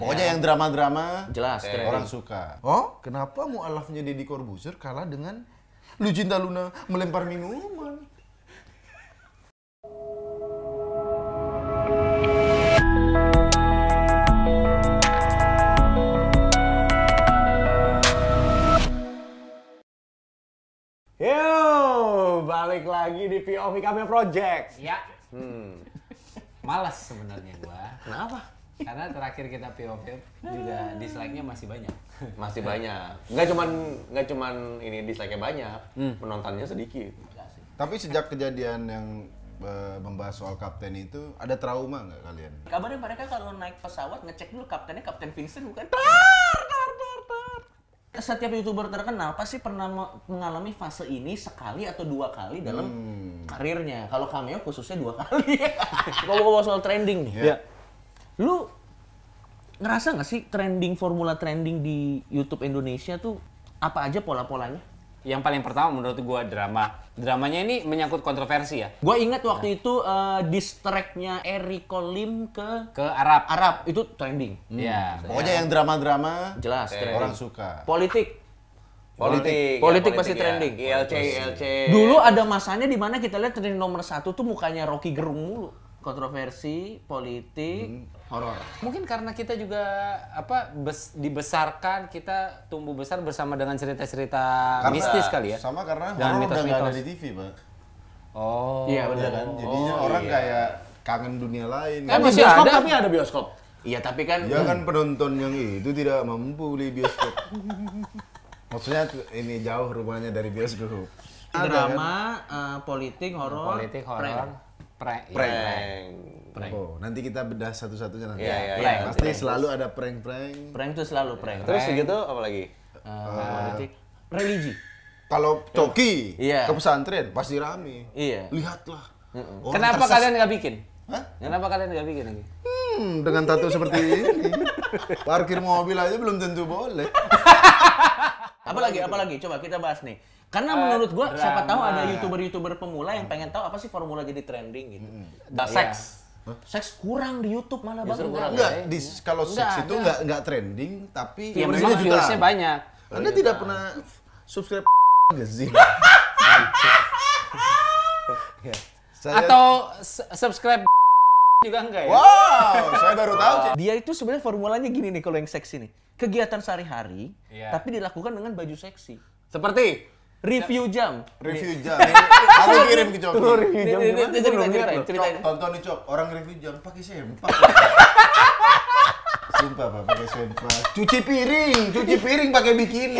Pokoknya yang drama-drama Jelas, trending. orang suka. Oh, kenapa mualafnya Deddy Corbuzier kalah dengan Lucinta Luna melempar minuman? Yo, balik lagi di POV kami Project. Ya. Males sebenarnya gua. Kenapa? Karena terakhir kita POV juga dislike-nya masih banyak. Masih banyak. Nggak cuman nggak cuman ini dislike-nya banyak, penontonnya sedikit. Tapi sejak kejadian yang eh, membahas soal kapten itu, ada trauma nggak kalian? Kabarnya mereka kalau naik pesawat ngecek dulu kaptennya Kapten Vincent bukan? Setiap youtuber terkenal pasti pernah me- mengalami fase ini sekali atau dua kali dalam karirnya. Kalau cameo khususnya dua kali. Ngomong-ngomong soal trending nih. Ya. Lu ngerasa nggak sih trending formula trending di YouTube Indonesia tuh apa aja pola-polanya? Yang paling pertama menurut gua drama. Dramanya ini menyangkut kontroversi ya. Gue ingat waktu itu eh, diss track-nya Eriko Lim ke Ke Arab. Arab itu trending. Ya. Pokoknya yang drama-drama Jelas trending. orang suka. Politik. Politik. Politik ya, pasti ya. trending. ILC, ILC. Dulu ada masanya di mana kita lihat trending nomor satu tuh mukanya Rocky Gerung mulu. Kontroversi, politik, horor. Mungkin karena kita juga apa bes- dibesarkan kita tumbuh besar bersama dengan cerita-cerita mistis kali ya. Sama karena Dan horor udah nggak ada di TV, Pak. Oh. Iya Ya benar. kan? Jadinya orang kayak kangen dunia lain. Eh, kan? masih bioskop ada. tapi ada bioskop. Iya tapi kan Ya kan penonton yang itu tidak mampu beli bioskop. Maksudnya ini jauh rumahnya dari bioskop. Ada kan? drama, eh, politik, horor, Politik horor. Prank. Prank. Prank. Oh, nanti kita bedah satu-satunya nanti. Iya, iya, iya. Pasti selalu ada prank-prank. Prank tuh selalu prank. Terus gitu apa lagi? Eh, politik, religi. Kalau coki Iya. ke pesantren pasti rame. Iya. Lihatlah. Orang Kenapa tersesat. kalian nggak bikin? Hah? Kenapa kalian nggak bikin lagi? Hmm, dengan tato seperti ini. Parkir mobil aja belum tentu boleh. Apalagi, apalagi? Coba kita bahas nih. Karena menurut gua siapa drama. tahu ada youtuber-youtuber pemula yang pengen tahu apa sih formula jadi trending gitu. Da seks. Seks kurang di YouTube malah Justru bang. kurang. Enggak, di, kalau seks itu enggak enggak trending, tapi Yang viewersnya viewersnya banyak. Anda tidak pernah subscribe magazine. Saya- Atau s- subscribe juga enggak ya? Wow, saya baru tahu. Dia itu sebenarnya formulanya gini nih kalau yang seksi nih. Kegiatan sehari-hari, Iya. tapi dilakukan dengan baju seksi. Seperti Review jam. Review jam. Aku kirim ke Coki. review jam ini- gimana? ceritain, ceritain, ceritain. Tonton nih Cok, orang review jam pakai sempak. Sumpah Pak, pakai sempak. Cuci piring, cuci piring pakai bikini.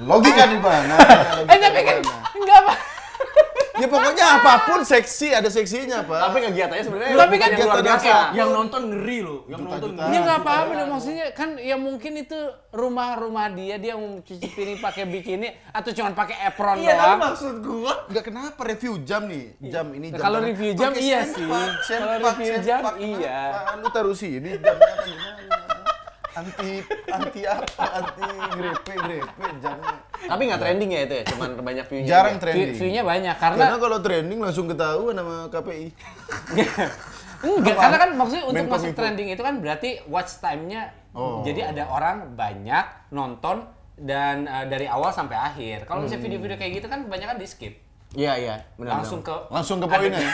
Logika di mana? Eh tapi kan enggak apa. Ya pokoknya apa pun seksi ada seksinya, Pak. Tapi kegiatannya sebenarnya Tapi kan yang luar kegiatan biasa. Yang nonton ngeri loh. Yang nonton Juta-juta. ngeri. Ya nggak apa-apa dong maksudnya kan ya mungkin itu rumah-rumah dia dia mau cuci piring pakai bikini atau cuma pakai apron Iya, tapi doang. maksud gua. Enggak kenapa review jam nih? Jam ini Nah, jam. kalau review jam iya sih. Kalau review jam iya. Lu taruh sini jamnya apa gimana? Anti anti apa? Anti grepe grepe jamnya. Tapi nggak trending ya itu ya, cuman banyak view-nya. Jarang juga. trending. View- View-nya banyak Karena karena kalau trending langsung ketahuan sama KPI. enggak karena kan maksudnya untuk Menkom masuk Info. trending itu kan berarti watch time-nya Oh. jadi ada orang banyak nonton dan uh, dari awal sampai akhir. Kalau misalnya video-video kayak gitu kan kebanyakan di skip. Iya, iya. Benar, Langsung ke Langsung ke poinnya.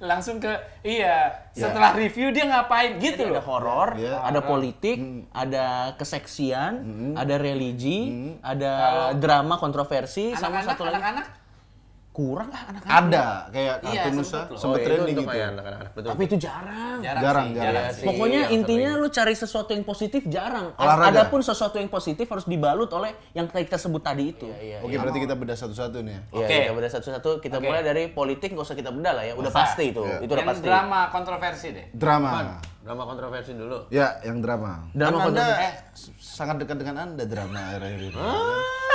langsung ke iya setelah review dia ngapain gitu Jadi ada loh. horor, Iya. ada politik, ada keseksian, ada religi, ada drama kontroversi, sama Anak-anak satu lagi. anak-anak kurang ah anak-anak. Ada kayak Iya, kartun sempet Nusa sempet Oh, trending itu gitu. anak-anak betul. Tapi itu jarang. jarang, Jarang, sih, jarang. sih. Pokoknya yang intinya lu cari sesuatu yang positif jarang. Olahraga. Adapun sesuatu yang positif harus dibalut oleh yang kita sebut tadi itu. Iya, Oke, berarti kita bedah satu-satu nih ya. Iya, Oke. kita bedah satu-satu. Kita Oke. mulai dari politik, nggak usah kita bedah lah ya. Udah usah. pasti itu. Iya. Itu udah yang pasti. drama kontroversi deh. Drama. Drama kontroversi dulu. Ya, yang drama. Drama Kan Anda kontroversi. eh, sangat dekat dengan Anda drama akhir-akhir ini.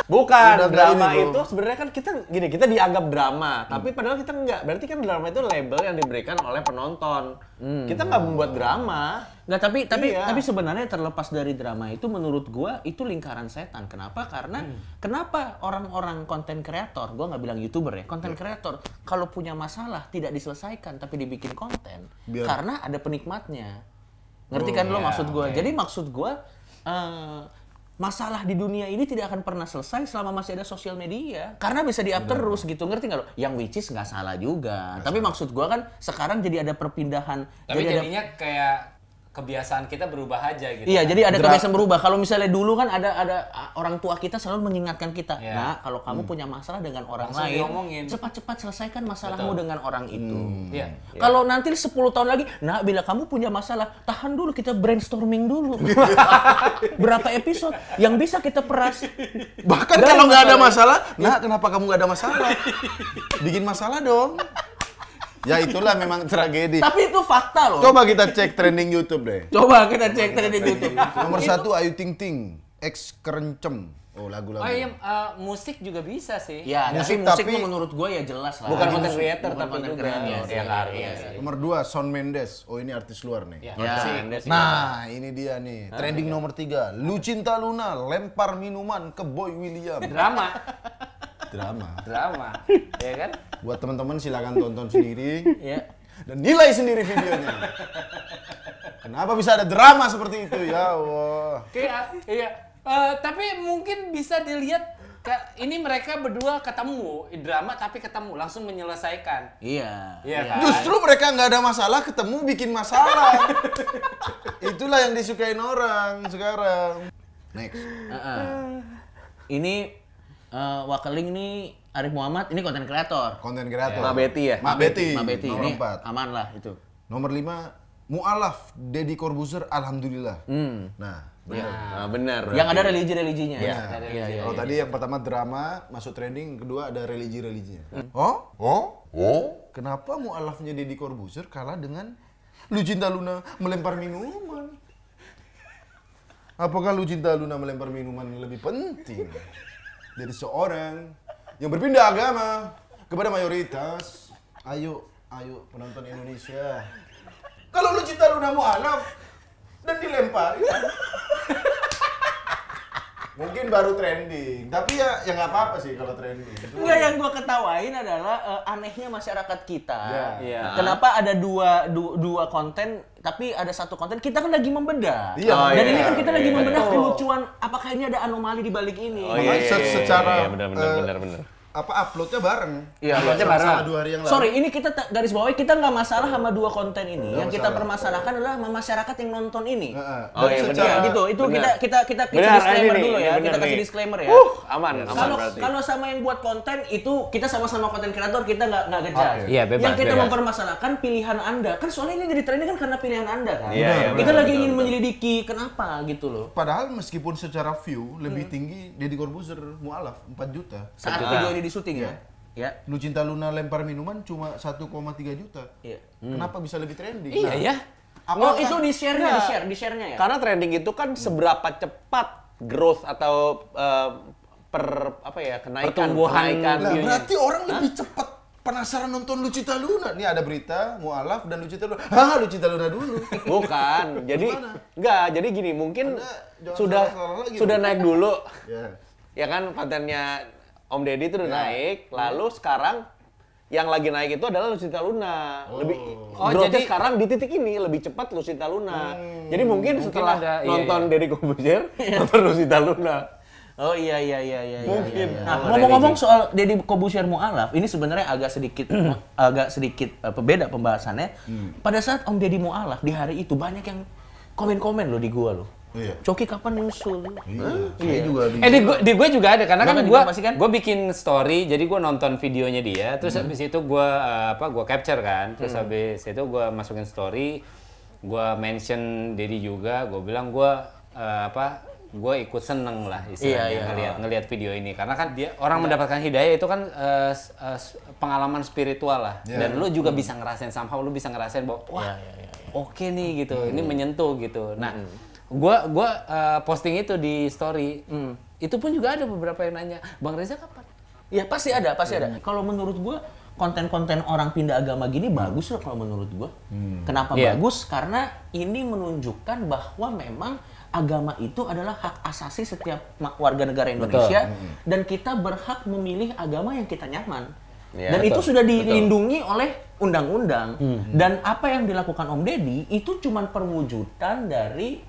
Bukan, Udah drama ini, itu sebenarnya kan kita gini, kita dianggap drama, tapi padahal kita enggak. Berarti kan drama itu label yang diberikan oleh penonton. Kita nggak membuat drama. Nggak, tapi tapi Iya. tapi sebenarnya terlepas dari drama itu menurut gua itu lingkaran setan. Kenapa? Karena Hmm. kenapa orang-orang konten kreator, gua nggak bilang youtuber ya, konten Iya. kreator kalau punya masalah tidak diselesaikan tapi dibikin konten Biar- karena ada penikmatnya. Ngerti kan lo iya, maksud gua? oke. Jadi maksud gua eh, masalah di dunia ini tidak akan pernah selesai selama masih ada sosial media karena bisa di up terus gitu ngerti nggak lo? Yang which is nggak salah juga. Tapi maksud gua kan sekarang jadi ada perpindahan. Tapi jadi ada jadinya kayak kebiasaan kita berubah aja gitu. Iya, kan. jadi ada kebiasaan berubah. Kalau misalnya dulu kan ada ada orang tua kita selalu mengingatkan kita, Iya. nah kalau kamu punya masalah dengan orang Langsung lain, cepat-cepat selesaikan masalahmu dengan orang itu. Iya. Kalau nanti 10 tahun lagi, nah bila kamu punya masalah, tahan dulu kita brainstorming dulu. Berapa episode yang bisa kita peras? Bahkan kalau nggak ada masalah- masalah, nah kenapa kamu nggak ada masalah? Bikin masalah dong. Ya itulah memang tragedi. Tapi itu fakta loh. Coba kita cek trending YouTube deh. Coba kita cek di YouTube. Nomor satu Ayu Ting Ting, X Kerencem. Oh lagu-lagu. Oh iya, eh, musik juga bisa sih. Ya, Musik, tapi musik tapi- mah menurut gue ya jelas lah. Bukan content musik, creator, bukan tapi juga Iya, artis. iya, iya. Nomor dua Shawn Mendes. Oh ini artis luar nih. Ya, Ya. Mendes. Nah ini dia nih. Trending nomor tiga. Lucinta Luna lempar minuman ke Boy William. Drama, Drama. drama. ya kan? Buat teman-teman silakan tonton sendiri Ya. dan nilai sendiri videonya. Kenapa bisa ada drama seperti itu ya Allah? Kayak iya. Eh, tapi mungkin bisa dilihat Kak, ini mereka berdua ketemu drama tapi ketemu langsung menyelesaikan. Iya. Iya kan? Justru mereka nggak ada masalah, ketemu bikin masalah. Itulah yang disukain orang sekarang. Next. Heeh. Ini eh, Wakeling nih Arif Muhammad ini konten kreator. Konten kreator. Mak Betty ya? Mak Betty. Mbak Betty Nomor ini empat. aman lah itu. Nomor lima, Mu'alaf, Deddy Corbuzier, Alhamdulillah. Hmm. Nah, Ya. Nah, benar. Yang ada religi-religinya. Iya. Iya, iya. kalau tadi yang pertama drama masuk trending, kedua ada religi-religinya. Oh? Oh? Oh? Kenapa Mu'alafnya Deddy Corbuzier kalah dengan Lucinta Luna melempar minuman? Apakah Lucinta Luna melempar minuman lebih penting dari seorang yang berpindah agama kepada mayoritas? Ayo, ayo penonton Indonesia. Kalau Lucinta Luna mu'alaf dan dilempar, mungkin baru trending. Tapi ya ya nggak apa-apa sih kalau trending. Enggak yang gua ketawain adalah eh, anehnya masyarakat kita. Iya. Iya. Kenapa ada dua, du- dua konten tapi ada satu konten kita kan lagi membedah. Iya. Oh, Dan iya. ini kan kita lagi Iya, membedah betul. kelucuan apakah ini ada anomali di balik ini. Oh, Makanya iya, iya, secara iya, benar, benar, eh, benar, benar. Apa uploadnya bareng. Iya, Uploadnya bareng. dua hari yang lalu. Sorry, ini kita ta- garis bawahi kita nggak masalah sama dua konten ini. Nggak yang kita masalah. permasalahkan adalah sama masyarakat yang nonton ini. Heeh. Oh, iya, secara- Ya, gitu. Itu Benar. kita kita kita kasih Benar, disclaimer ini dulu ya. benar Kita kasih nih. disclaimer ya. Uh, aman, aman Kalau berarti. kalau sama yang buat konten itu kita sama-sama konten kreator kita nggak nggak ngejudge. Oke. Iya, bebas, Yang kita bebas. mempermasalahkan pilihan anda kan soalnya ini jadi trending kan karena pilihan anda kan. Iya, iya, kita benar, lagi ingin menyelidiki kenapa gitu loh. Padahal meskipun secara view Hmm. lebih tinggi Deddy Corbuzier mualaf 4 juta. Saat video ini di syuting ya. Ya. Lucinta Luna lempar minuman cuma 1,3 juta. Iya. Kenapa bisa lebih trending? Iya Nah, ya. Oh, apakah- itu di share-nya, di Nggak. share, di share-nya ya. Karena trending itu kan seberapa cepat growth atau eh, per apa ya kenaikan Pertumbuhan kenaikan Lah, view-nya. berarti orang lebih cepat penasaran nonton Lucinta Luna. Nih ada berita mualaf dan Lucinta Luna. Hah, Lucinta Luna dulu. Bukan. jadi enggak, jadi gini, mungkin Anda sudah salah-salah lagi sudah naik dulu. ya. Ya kan kontennya Om Deddy itu udah Ya. naik, lalu sekarang yang lagi naik itu adalah Lucinta Luna. Lebih Oh, jadi- sekarang di titik ini lebih cepat Lucinta Luna. Jadi mungkin, Mungkin setelah ada- iya, nonton iya. Deddy Corbuzier, nonton Lucinta Luna. Oh iya iya iya iya. iya, Mungkin. iya. Nah, Sama ngomong-ngomong soal Deddy Kobusier Mualaf, ini sebenarnya agak sedikit agak sedikit eh, berbeda pembahasannya. Pada saat Om Deddy Mualaf di hari itu banyak yang komen-komen loh di gua loh. Iya. Coki kapan nyusul? Iya. Saya juga di Eh di gue di gue juga ada karena kan gue kan? gue bikin story jadi gue nonton videonya dia terus habis itu gue apa gue capture kan terus habis itu gue masukin story gue mention Dedi juga gue bilang gue apa gue ikut seneng lah istilahnya Iya, iya. ngelihat ngelihat video ini. Karena kan dia orang mendapatkan hidayah itu kan eh, eh, s- pengalaman spiritual lah. Iya. dan lu juga bisa ngerasain somehow lu bisa ngerasain bahwa wah Iya, iya, iya, oke nih gitu. Ini menyentuh gitu. Nah gua gua eh, posting itu di story itu pun juga ada beberapa yang nanya bang Reza kapan Ya pasti ada, pasti ada. Kalau menurut gua konten-konten orang pindah agama gini bagus loh kalau menurut gua. Kenapa Iya. bagus? Karena ini menunjukkan bahwa memang agama itu adalah hak asasi setiap warga negara Indonesia dan kita berhak memilih agama yang kita nyaman. Iya, dan itu betul. sudah dilindungi oleh undang-undang. Dan apa yang dilakukan Om Deddy itu cuma perwujudan dari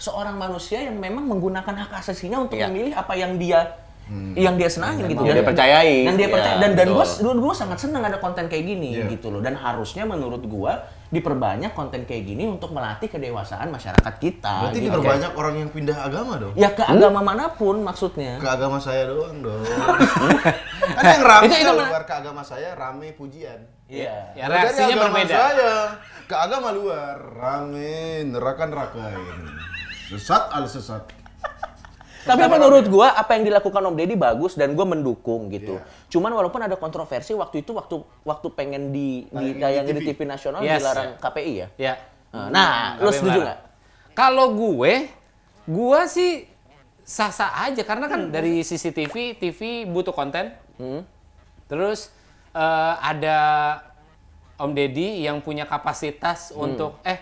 seorang manusia yang memang menggunakan hak asasinya untuk Iya. memilih apa yang dia yang dia senangin gitu Yang dia percayai. dan dia percaya dan dan gua betul. gua, gua sangat senang ada konten kayak gini Iya. gitu loh dan harusnya menurut gua diperbanyak konten kayak gini untuk melatih kedewasaan masyarakat kita Berarti gitu. diperbanyak orang yang pindah agama dong. ya ke agama mana pun maksudnya Ke agama saya doang dong. kan yang rame Itu- itu luar ke agama saya rame pujian. iya Ya dari reaksinya agama berbeda. Saya ke agama luar rame neraka neraka ini. Sesat al sesat. tapi menurut gua apa yang dilakukan Om Deddy bagus dan gua mendukung gitu Iya. cuman walaupun ada kontroversi waktu itu waktu waktu pengen di Tayangin di ditayangin di TV. TV nasional Yes. dilarang KPI ya Ya. nah lu Tapi setuju nggak Kalau gue, gue sih sah-sah aja karena kan dari CCTV, TV butuh konten. Terus eh, ada Om Deddy yang punya kapasitas untuk eh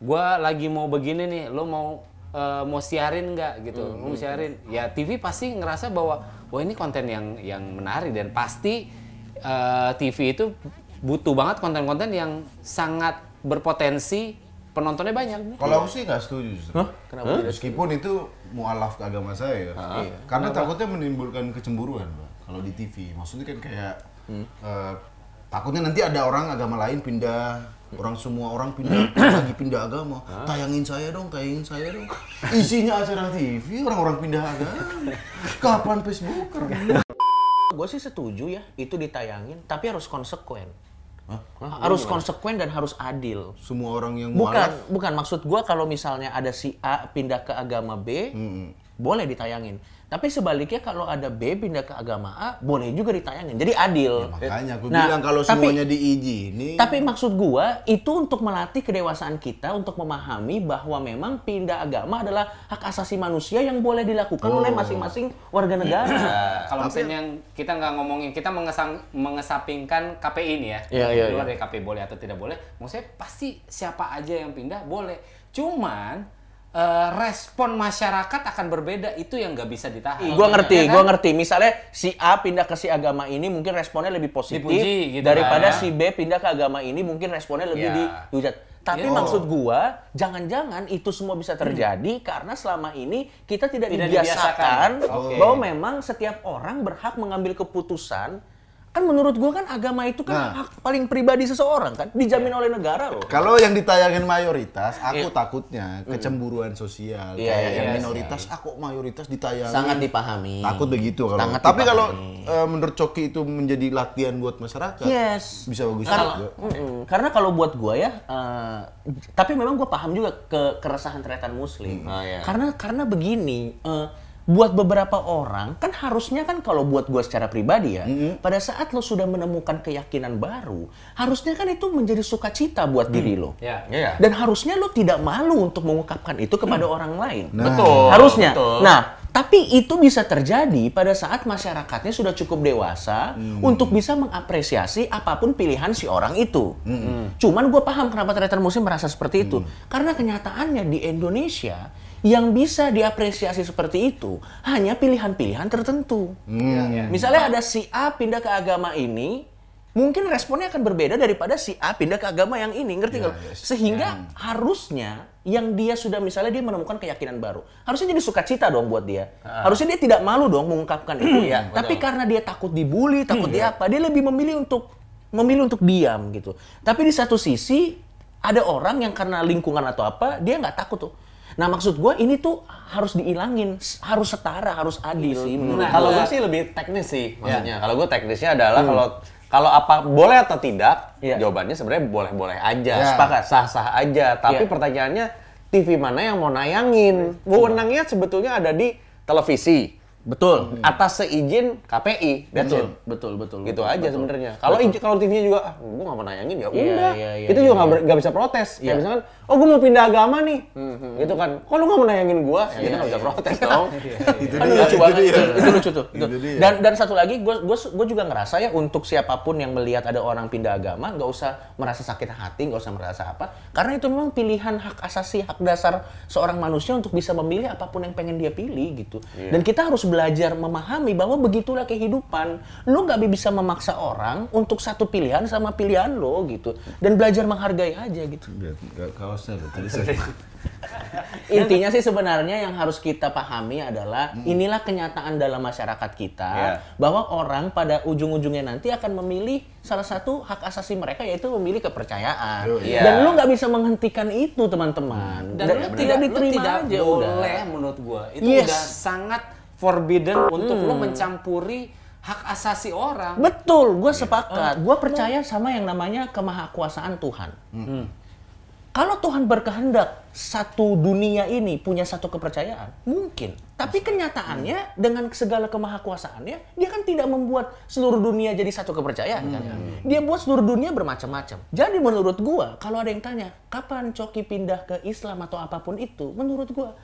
gue lagi mau begini nih, lo mau eh, mau siarin nggak gitu, mau siarin. Ya TV pasti ngerasa bahwa wah ini konten yang yang menarik dan pasti eh, TV itu butuh banget konten-konten yang sangat berpotensi penontonnya banyak. Kalau aku sih nggak setuju. justru. Kenapa Meskipun itu mualaf ke agama saya. Iya. Karena takutnya menimbulkan kecemburuan, Pak. Kalau di TV, maksudnya kan kayak eh, takutnya nanti ada orang agama lain pindah, orang semua orang pindah lagi pindah agama. Tayangin saya dong, tayangin saya dong. Isinya acara TV, orang-orang pindah agama. Kapan Facebook? gue sih setuju ya itu ditayangin tapi harus konsekuen. Harus konsekuen dan harus adil. Semua orang yang bukan mualaf. bukan. Maksud gua kalau misalnya ada si A pindah ke agama B boleh ditayangin tapi sebaliknya kalau ada B pindah ke agama A boleh juga ditayangin jadi adil Makanya aku Nah, bilang kalau tapi- semuanya diizini. tapi maksud gua itu untuk melatih kedewasaan kita untuk memahami bahwa memang pindah agama adalah hak asasi manusia yang boleh dilakukan oleh masing-masing warga negara. Kalau misalnya yang kita nggak ngomongin, kita mengesang, mengesapingkan KPI ini ya. Iya, iya, Di luar iya. dari KPI boleh atau tidak boleh. Maksudnya pasti siapa aja yang pindah boleh. Cuman eh, respon masyarakat akan berbeda itu yang nggak bisa ditahan. Gua ngerti, Ya kan? gua ngerti. Misalnya si A pindah ke si agama ini mungkin responnya lebih positif Dipuji gitu daripada kan. si B pindah ke agama ini mungkin responnya lebih Ya. dihujat. Tapi Ya. maksud gua, jangan-jangan itu semua bisa terjadi karena selama ini kita tidak, Tidak dibiasakan dibiasakan. Oke. bahwa memang setiap orang berhak mengambil keputusan. Kan menurut gua kan agama itu kan Nah. hak paling pribadi seseorang kan, dijamin oleh negara loh. Kalau yang ditayangin mayoritas, Iya. aku takutnya kecemburuan sosial. Iya, kayak iya, yang iya, minoritas, aku mayoritas ditayangin. Sangat dipahami. Takut begitu kalau. Sangat Tapi kalau eh, menurut Coki itu menjadi latihan buat masyarakat, Yes. bisa bagus Karena, juga. Mm-mm. karena kalau buat gua ya, eh, tapi memang gua paham juga ke keresahan muslim. Ah, iya. Karena karena begini, eh, buat beberapa orang kan harusnya kan kalau buat gua secara pribadi ya, pada saat lo sudah menemukan keyakinan baru, harusnya kan itu menjadi sukacita buat diri lo. Ya. Iya. Dan harusnya lo tidak malu untuk mengungkapkan itu kepada orang lain. Nah. Betul. Harusnya. betul. Nah, tapi itu bisa terjadi pada saat masyarakatnya sudah cukup dewasa untuk bisa mengapresiasi apa pun pilihan si orang itu. Cuman gue paham kenapa teater muslim merasa seperti itu. Karena kenyataannya di Indonesia yang bisa diapresiasi seperti itu hanya pilihan-pilihan tertentu. Hmm. Misalnya ada si A pindah ke agama ini, mungkin responnya akan berbeda daripada si A pindah ke agama yang ini, ngerti nggak? yes. Sehingga harusnya yang dia sudah misalnya dia menemukan keyakinan baru, harusnya jadi sukacita dong buat dia. Harusnya dia tidak malu dong mengungkapkan itu ya. Tapi karena dia takut dibully, takut dia apa, dia lebih memilih untuk memilih untuk diam gitu. Tapi di satu sisi ada orang yang karena lingkungan atau apa dia nggak takut tuh. Nah maksud gue ini tuh harus diilangin, harus setara, harus adil sih menurut Nah, kalau gue sih lebih teknis sih maksudnya. Kalau gue teknisnya adalah kalau kalau apa boleh atau tidak, Iya. jawabannya sebenarnya boleh-boleh aja. Ya. Sepakat. Sah-sah aja. Tapi Iya. pertanyaannya TV mana yang mau nayangin? Wewenangnya sebetulnya ada di televisi. Betul. Atas seizin KPI. Betul, it. betul, betul. Gitu betul, aja betul. sebenarnya. Kalau Betul. kalau TV-nya juga, ah, gue nggak mau nayangin ya Iya, udah. iya, iya, itu iya, juga nggak iya. ber- nggak bisa protes. Iya. Kayak misalkan, oh gue mau pindah agama nih, gitu kan. Kok lu nggak mau nayangin gue? Ya kita nggak bisa protes dong. Itu dia, lucu itu banget. Itu lucu tuh. Itu. Itu dia. Dan dan satu lagi, gue gue juga ngerasa ya untuk siapa pun yang melihat ada orang pindah agama, nggak usah merasa sakit hati, nggak usah merasa apa, karena itu memang pilihan hak asasi, hak dasar seorang manusia untuk bisa memilih apa pun yang pengen dia pilih gitu. Dan kita harus belajar memahami bahwa begitulah kehidupan. Lo nggak bisa memaksa orang untuk satu pilihan sama pilihan lo gitu. Dan belajar menghargai aja gitu. Kaosnya loh. Intinya sih sebenarnya yang harus kita pahami adalah inilah kenyataan dalam masyarakat kita Iya. bahwa orang pada ujung-ujungnya nanti akan memilih salah satu hak asasi mereka yaitu memilih kepercayaan. Iya. Dan lu nggak bisa menghentikan itu teman-teman. Dan lu tidak lu diterima tidak aja boleh udah. menurut gua. Itu Yes. udah sangat forbidden untuk lu mencampuri hak asasi orang. Betul, gue sepakat. Gue percaya sama yang namanya kemahakuasaan Tuhan. Kalau Tuhan berkehendak satu dunia ini punya satu kepercayaan, mungkin. Tapi kenyataannya dengan segala kemahakuasaannya, dia kan tidak membuat seluruh dunia jadi satu kepercayaan kan. Dia buat seluruh dunia bermacam-macam. Jadi menurut gua, kalau ada yang tanya, kapan Coki pindah ke Islam atau apa pun itu, menurut gua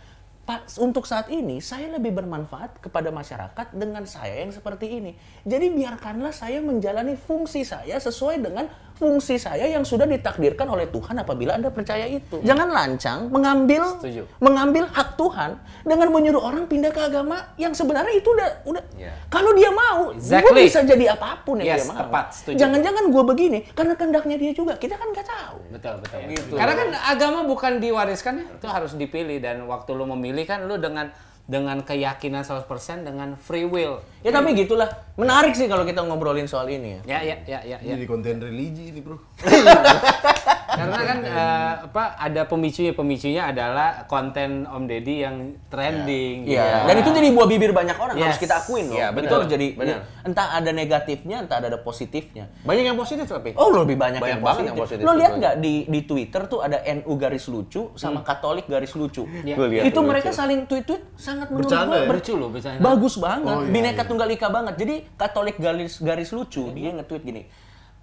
Untuk saat ini saya lebih bermanfaat kepada masyarakat dengan saya yang seperti ini. Jadi biarkanlah saya menjalani fungsi saya sesuai dengan fungsi saya yang sudah ditakdirkan oleh Tuhan apabila Anda percaya itu. Jangan lancang mengambil Setuju. mengambil hak Tuhan dengan menyuruh orang pindah ke agama yang sebenarnya itu udah udah Iya. kalau dia mau, gue Exactly. bisa jadi apa pun yang Yes, dia mau. tepat, setuju. Jangan-jangan gue begini karena kehendaknya dia juga. Kita kan nggak tahu. Betul, betul. Gitu. Karena kan agama bukan diwariskan ya, itu harus dipilih dan waktu lu memilih kan lu dengan dengan keyakinan 100% dengan free will. Ya tapi gitulah. Menarik sih kalau kita ngobrolin soal ini ya. Ya, ya, ya, ya, ya. Ini di konten religi ini bro. Karena kan eh, apa ada pemicunya pemicunya adalah konten Om Deddy yang trending. Iya, gitu. dan itu jadi buah bibir banyak orang harus Yes. kita akuin loh. Iya, itu betul. harus jadi Benar. entah ada negatifnya, entah ada positifnya. Banyak yang positif tapi. Oh, lebih banyak, Banyak yang banget positif. yang positif, Lo lihat nggak di di Twitter tuh ada NU garis lucu sama Katolik garis lucu. Lihat itu tuh, mereka lucu. saling tweet-tweet sangat menurut Bercanda gua ya? Lucu loh bercanda. Bagus banget, Oh, iya, bineka iya. tunggal ika banget. Jadi Katolik garis garis lucu, dia nge-tweet gini.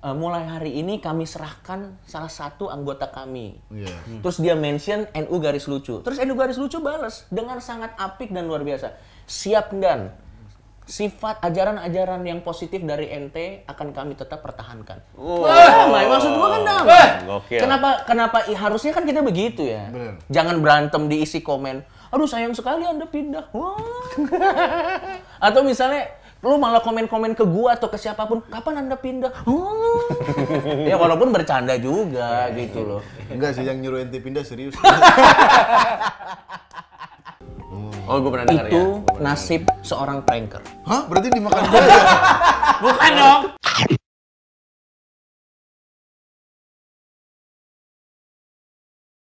"E, mulai hari ini kami serahkan salah satu anggota kami. Iya. Terus dia mention NU garis lucu. Terus NU garis lucu balas dengan sangat apik dan luar biasa. Siap dan sifat ajaran-ajaran yang positif dari NT akan kami tetap pertahankan. Damai, maksud gua kan damai. Gokil. Kenapa kenapa i- harusnya kan kita begitu ya? Bener. Jangan berantem diisi komen. Aduh sayang sekali Anda pindah. Wah. Atau misalnya lu malah komen-komen ke gua atau ke siapa pun, kapan Anda pindah? Oh. ya walaupun bercanda juga gitu loh. Enggak sih yang nyuruh ente pindah serius. Oh, gue pernah dengar ya. Itu pernah nasib seorang pranker. Hah? Berarti dimakan buaya? Bukan dong.